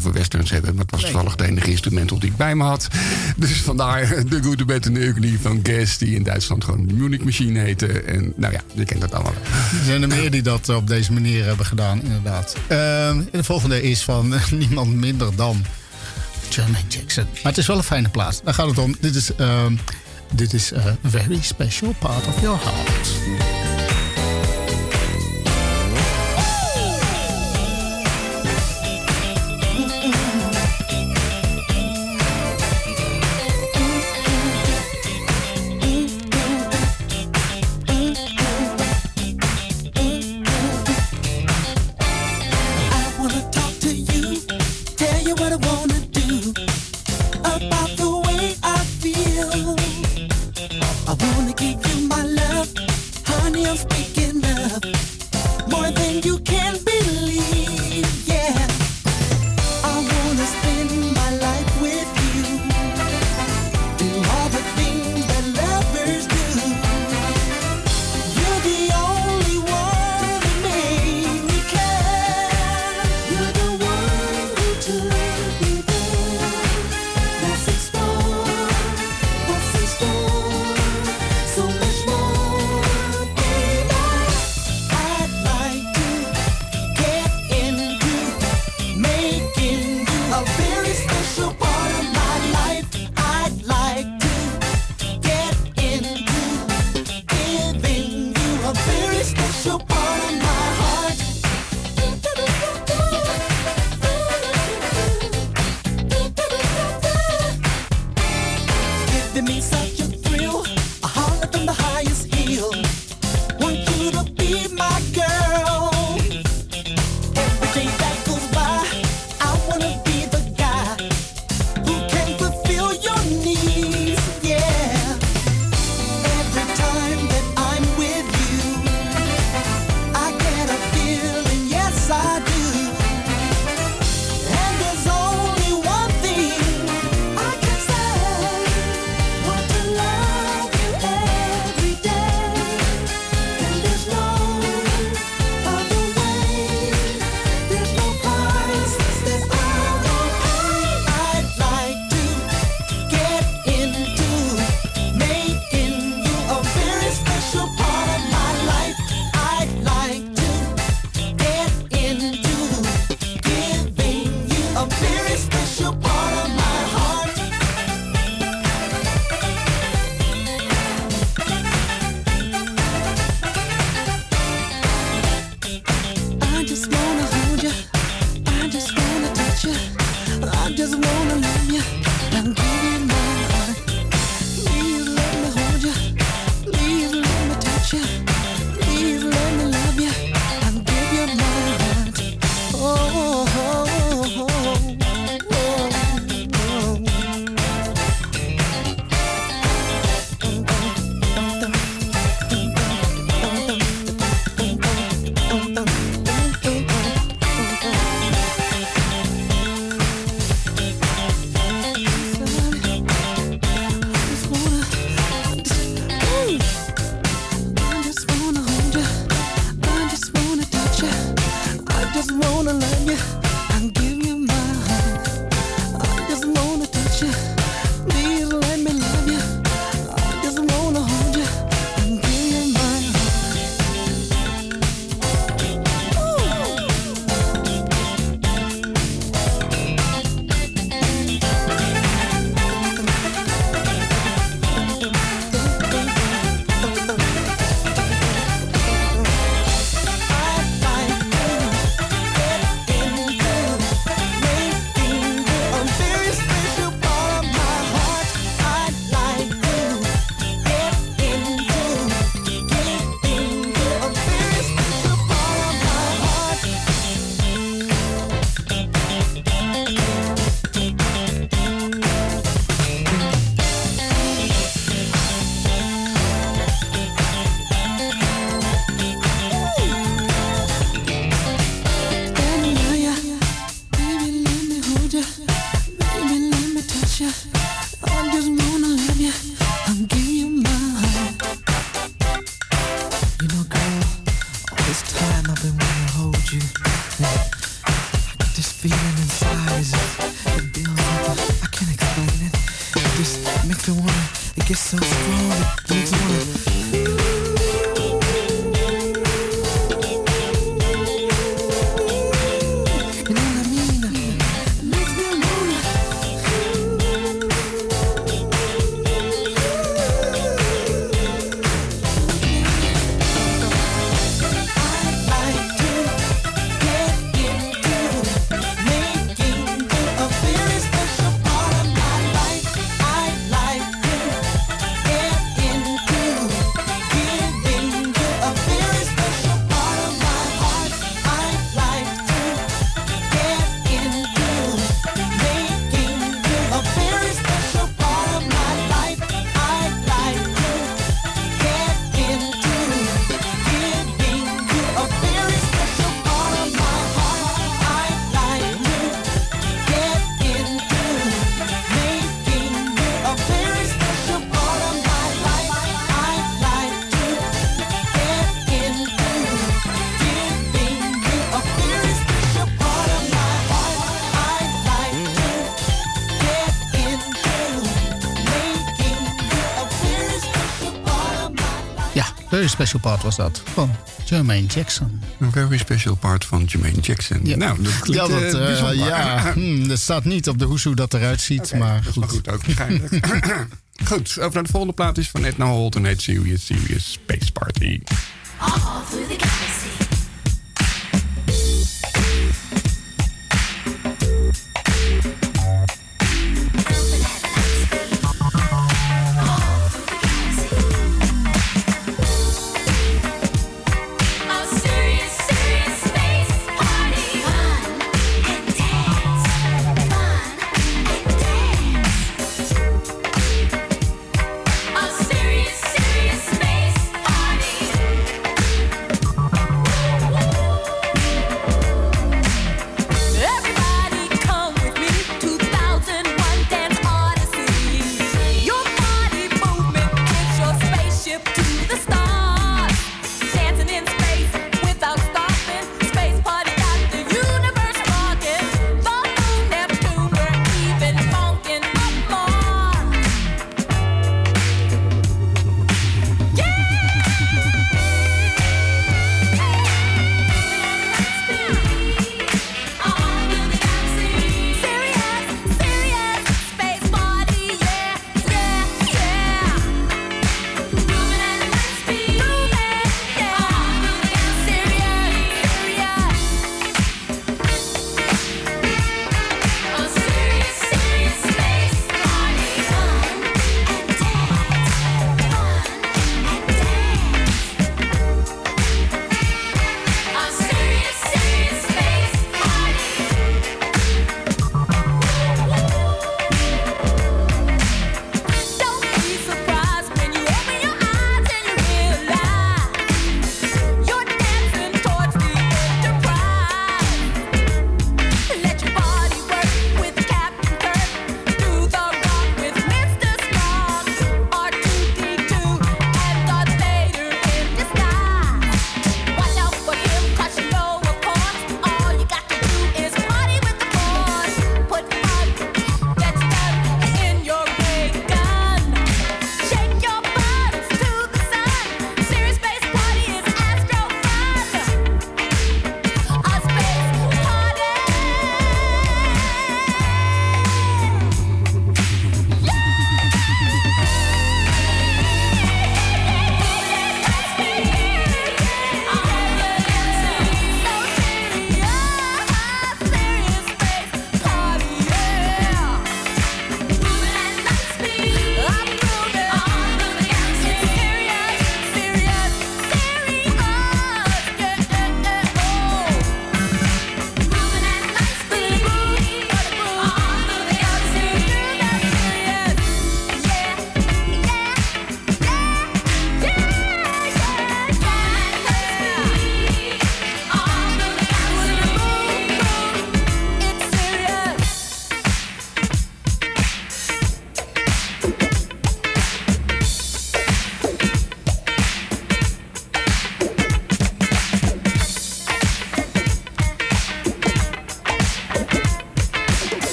over westerns hebben, maar het was toevallig het enige instrumental die ik bij me had. Dus vandaar de Goede Bed en de Ugly van Guess, die in Duitsland gewoon Munich Machine heette. En nou ja, je kent dat allemaal. Er zijn er meer die dat op deze manier hebben gedaan, inderdaad. Uh, de volgende is van niemand minder dan Jermaine Jackson. Maar het is wel een fijne plaats. Daar gaat het om. Dit is, uh, dit is a very special part of your heart. Very Special Part was dat. Van Jermaine Jackson. Een very special part van Jermaine Jackson. Ja. Nou, dat klinkt ja, dat, eh, eh, bijzonder. ja hmm, dat staat niet op de hoes hoe dat eruit ziet. maar Dat is goed. maar goed ook waarschijnlijk. goed, over naar de volgende plaat is van Edna Holt en heet Serious Serious Space Party. All through the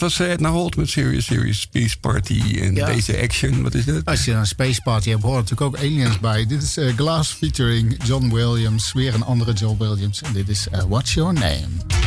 dat was eh, Edna Holt met Serious Serious Space Party en deze action. Wat is dat? Als je een Space Party hebt, hoor natuurlijk ook aliens bij. Dit is eh, Glass featuring John Williams, weer een andere John Williams. En dit is eh, What's Your Name?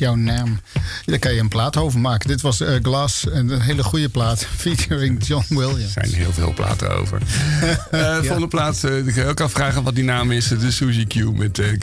jouw naam. Daar kan je een plaat over maken. Dit was eh, glas en een hele goede plaat, featuring John Williams. Er zijn heel veel platen over. Eh, volgende plaat, uh, ik kan ook afvragen wat die naam is. De Suzy Q met uh,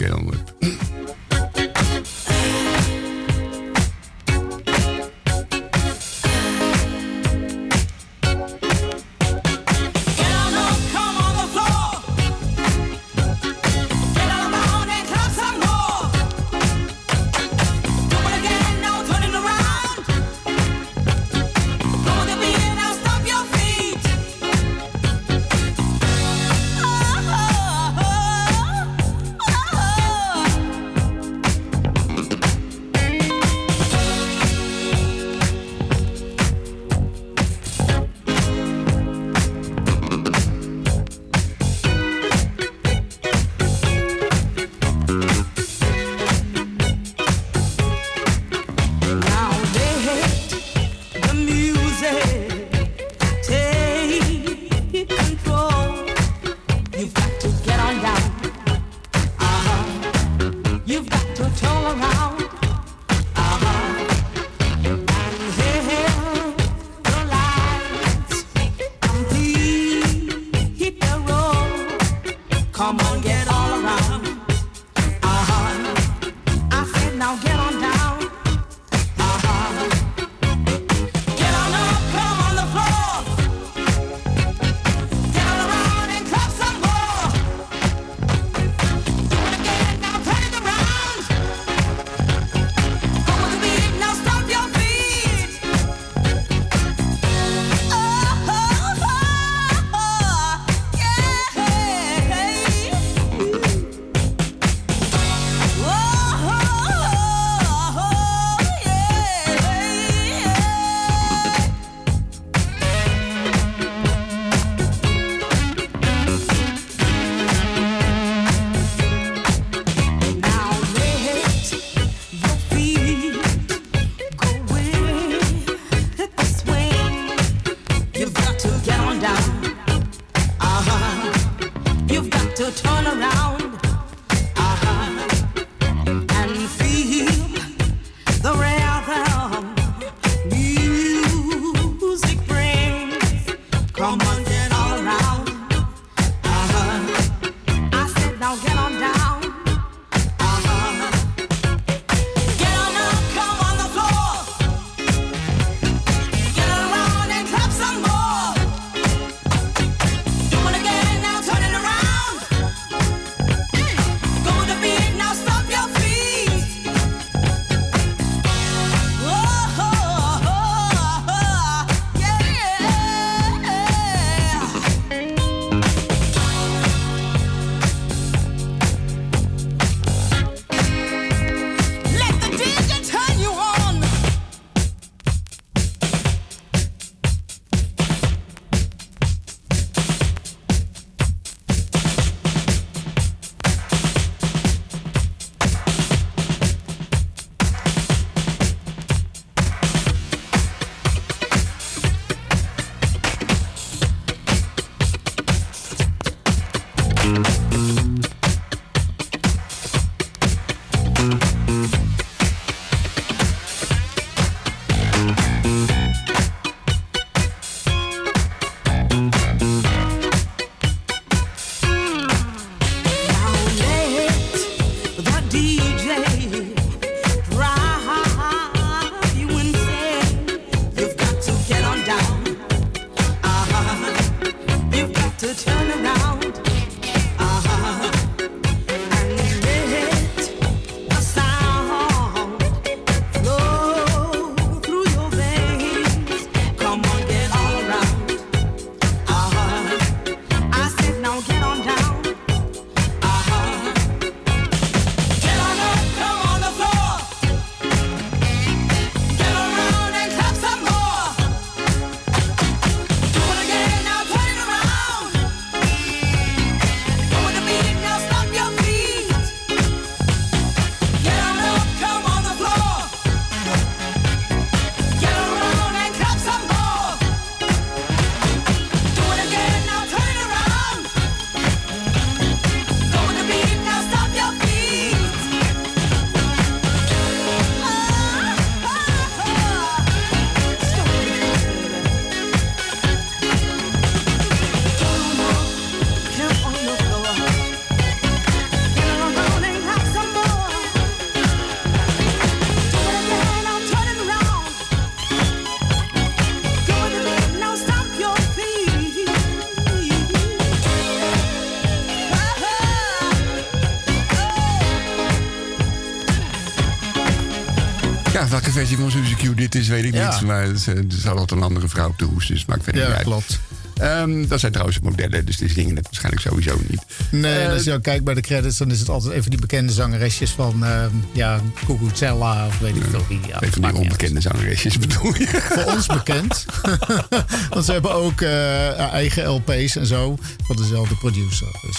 versie van Suzy Q dit is, weet ik ja. niet. Maar ze, eh, zal altijd een andere vrouw op de hoes, dus maakt verder ja, niet klopt. Ehm, dat zijn trouwens modellen, dus die dingen het waarschijnlijk sowieso niet. Nee, eh, als je nou kijkt bij de credits, dan is het altijd even die bekende zangeresjes van uh, ja, of weet ik veel wie. Even die onbekende zangeresjes bedoel je? Voor ons bekend. Want ze hebben ook eh, eigen LP's en zo van dezelfde producer. Dus.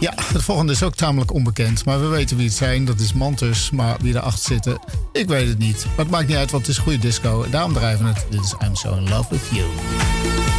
Ja, het volgende is ook tamelijk onbekend. Maar we weten wie het zijn. Dat is Mantus. Maar wie erachter zitten, eh, ik weet het niet. Maar het maakt niet uit, want het is goede disco. Daarom drijven we het. Dit is I'm So In Love With You.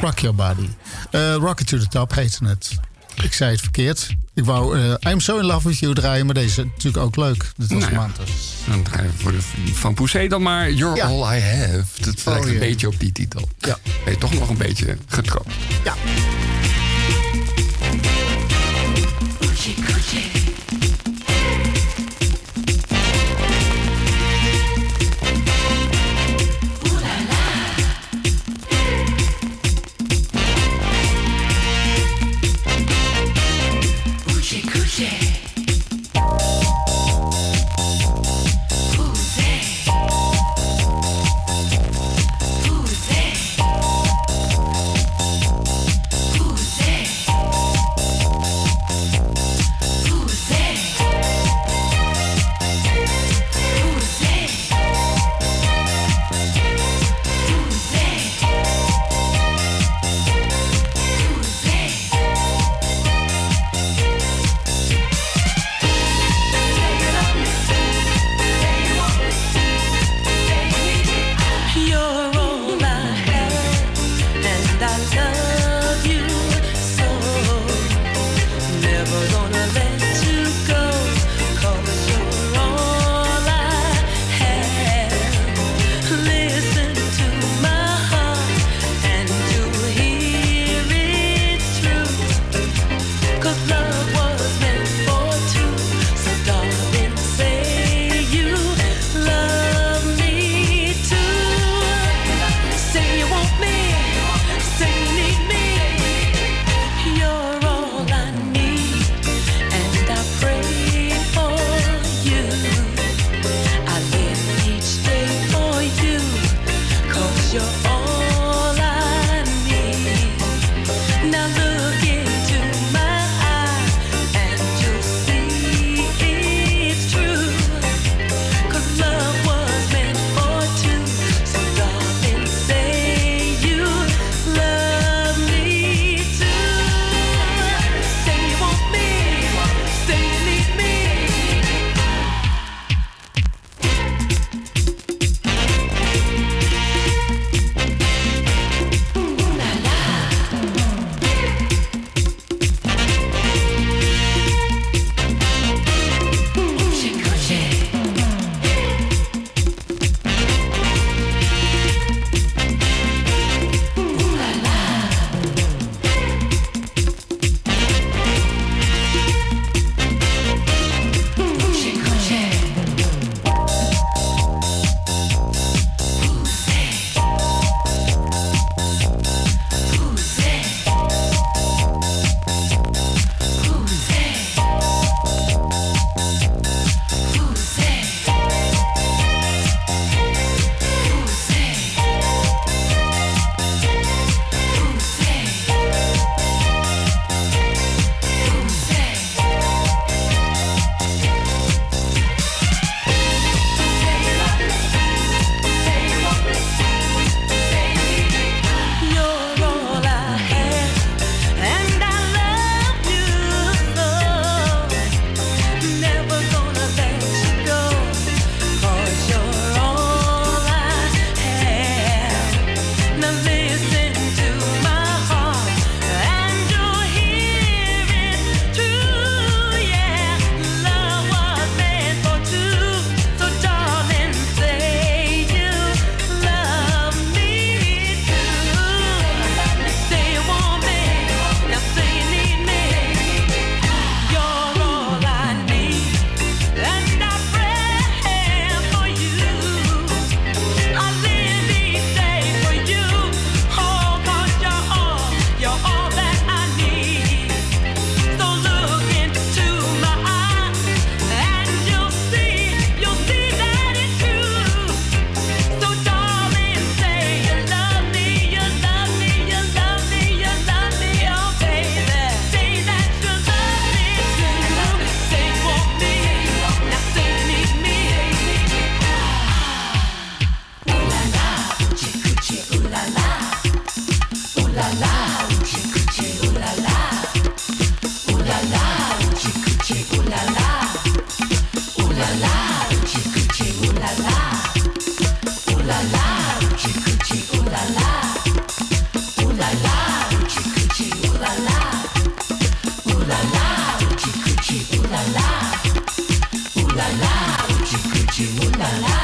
Rock Your Body. Eh, rock It To The Top heette het. Ik zei het verkeerd. Ik wou eh, I'm So In Love With You draaien, maar deze is natuurlijk ook leuk. Dit was nou ja. Dan draaien we van Poussey dan maar You're. All I Have. Dat lijkt oh, een beetje op die titel. Ja. Ben je toch nog een beetje getrokken? Ja. la la, Gucci Gucci ooh la la.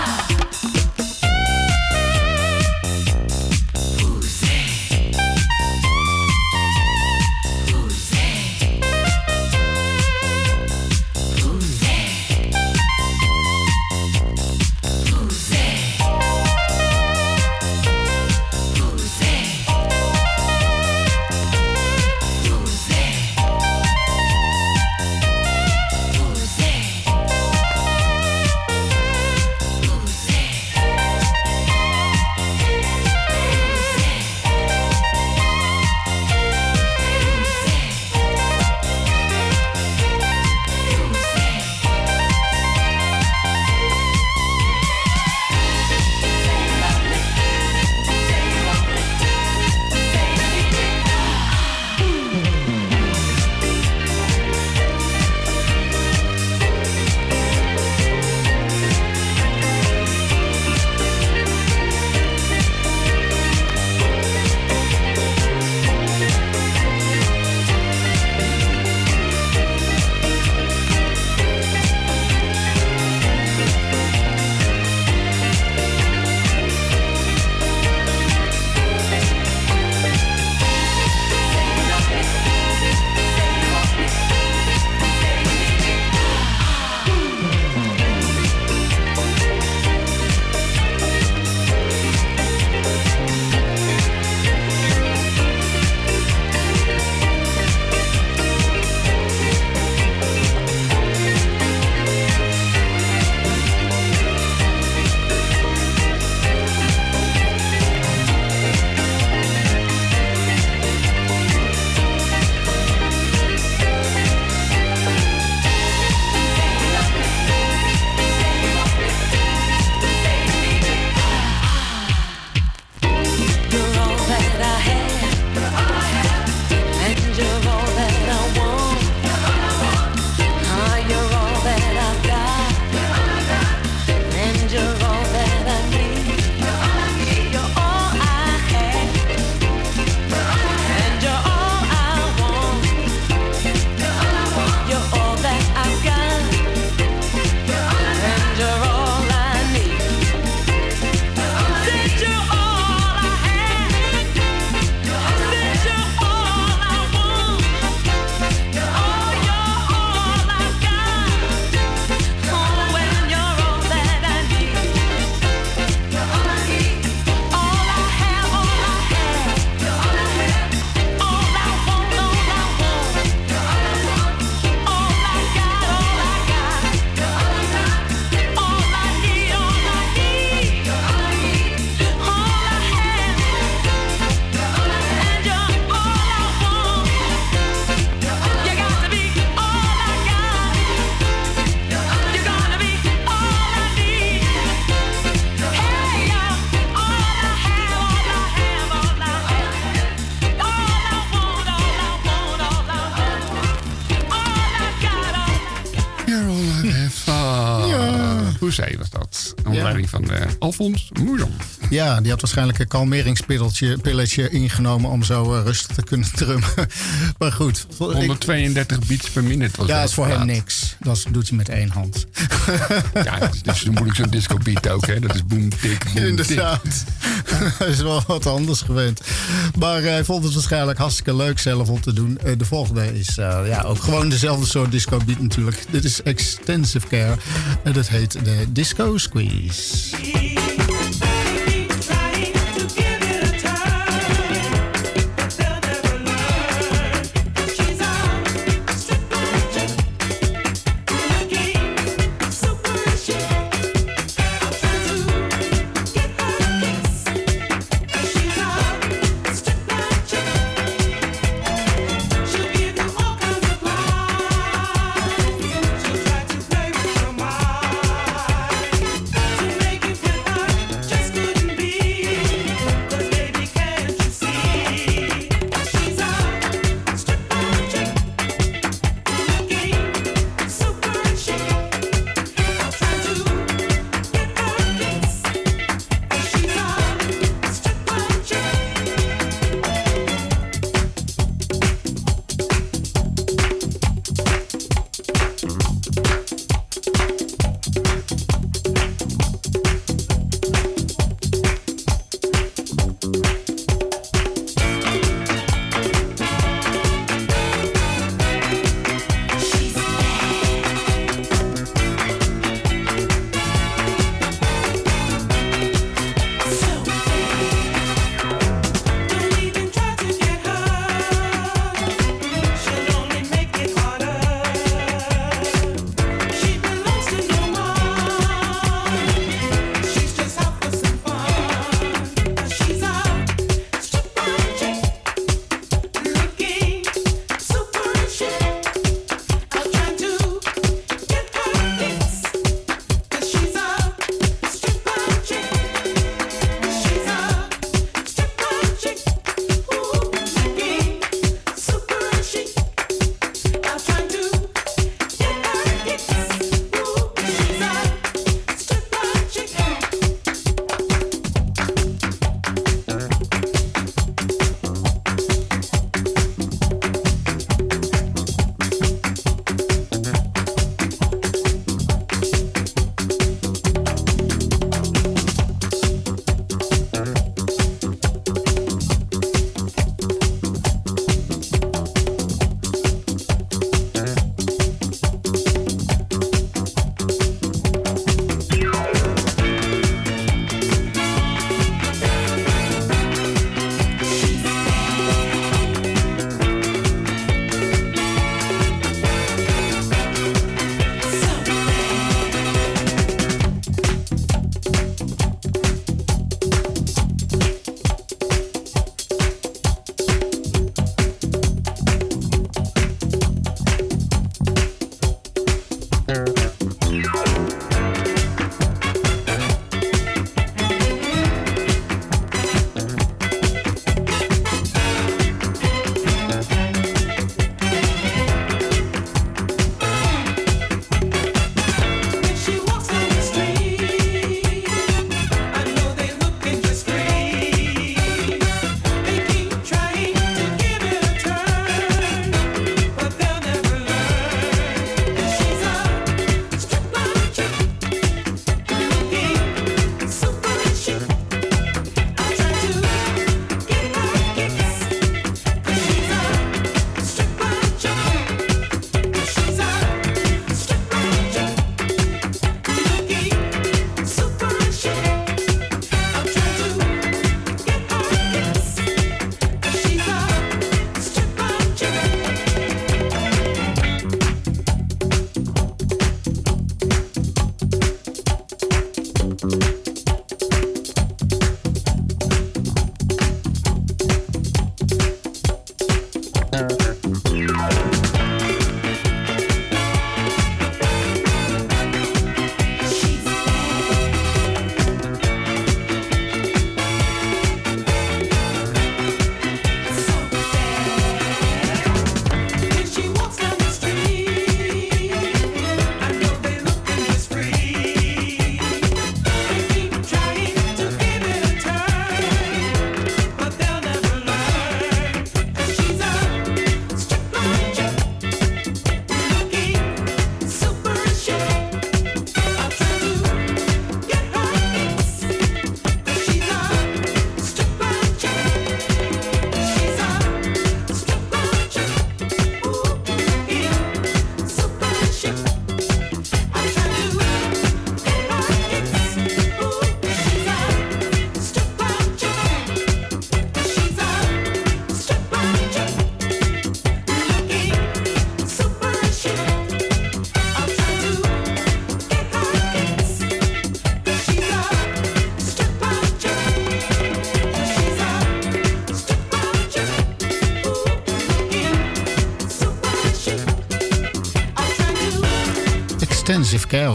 Hoezee was dat. Onder leiding van eh, Alfons Moejon. Ja, die had waarschijnlijk een kalmeringspilletje pilletje ingenomen om zo eh, rustig te kunnen drummen. maar goed. ik- 132 beats per minute was ja, dat is voor hem niks. Dat doet hij met één hand. Ja, dus, dus dan moet ik zo'n disco beat ook, hè. Dat is boom, tik, boom, tik. Inderdaad. Hij is wel wat anders gewend. Maar hij vond het waarschijnlijk hartstikke leuk zelf om te doen. Eh, De volgende is eh, ja, ook gewoon dezelfde soort disco beat natuurlijk. Dit is Extensive Care. En dat heet de Disco Squeeze.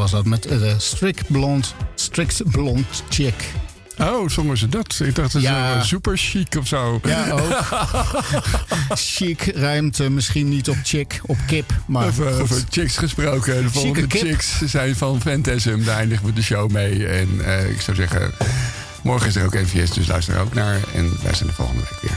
was dat, met de strict blond, strict blond chick. Oh, zongen ze dat? Ik dacht, dat ja. ze eh, super chic of zo. Ja, ook. chic ruimt misschien niet op chick, op kip. Maar over, over chicks gesproken. De volgende chicks zijn van Fantasm. Daar eindigen we de show mee. En eh, ik zou zeggen, morgen is er ook NVS, dus luister ook naar. En wij zijn de volgende week weer.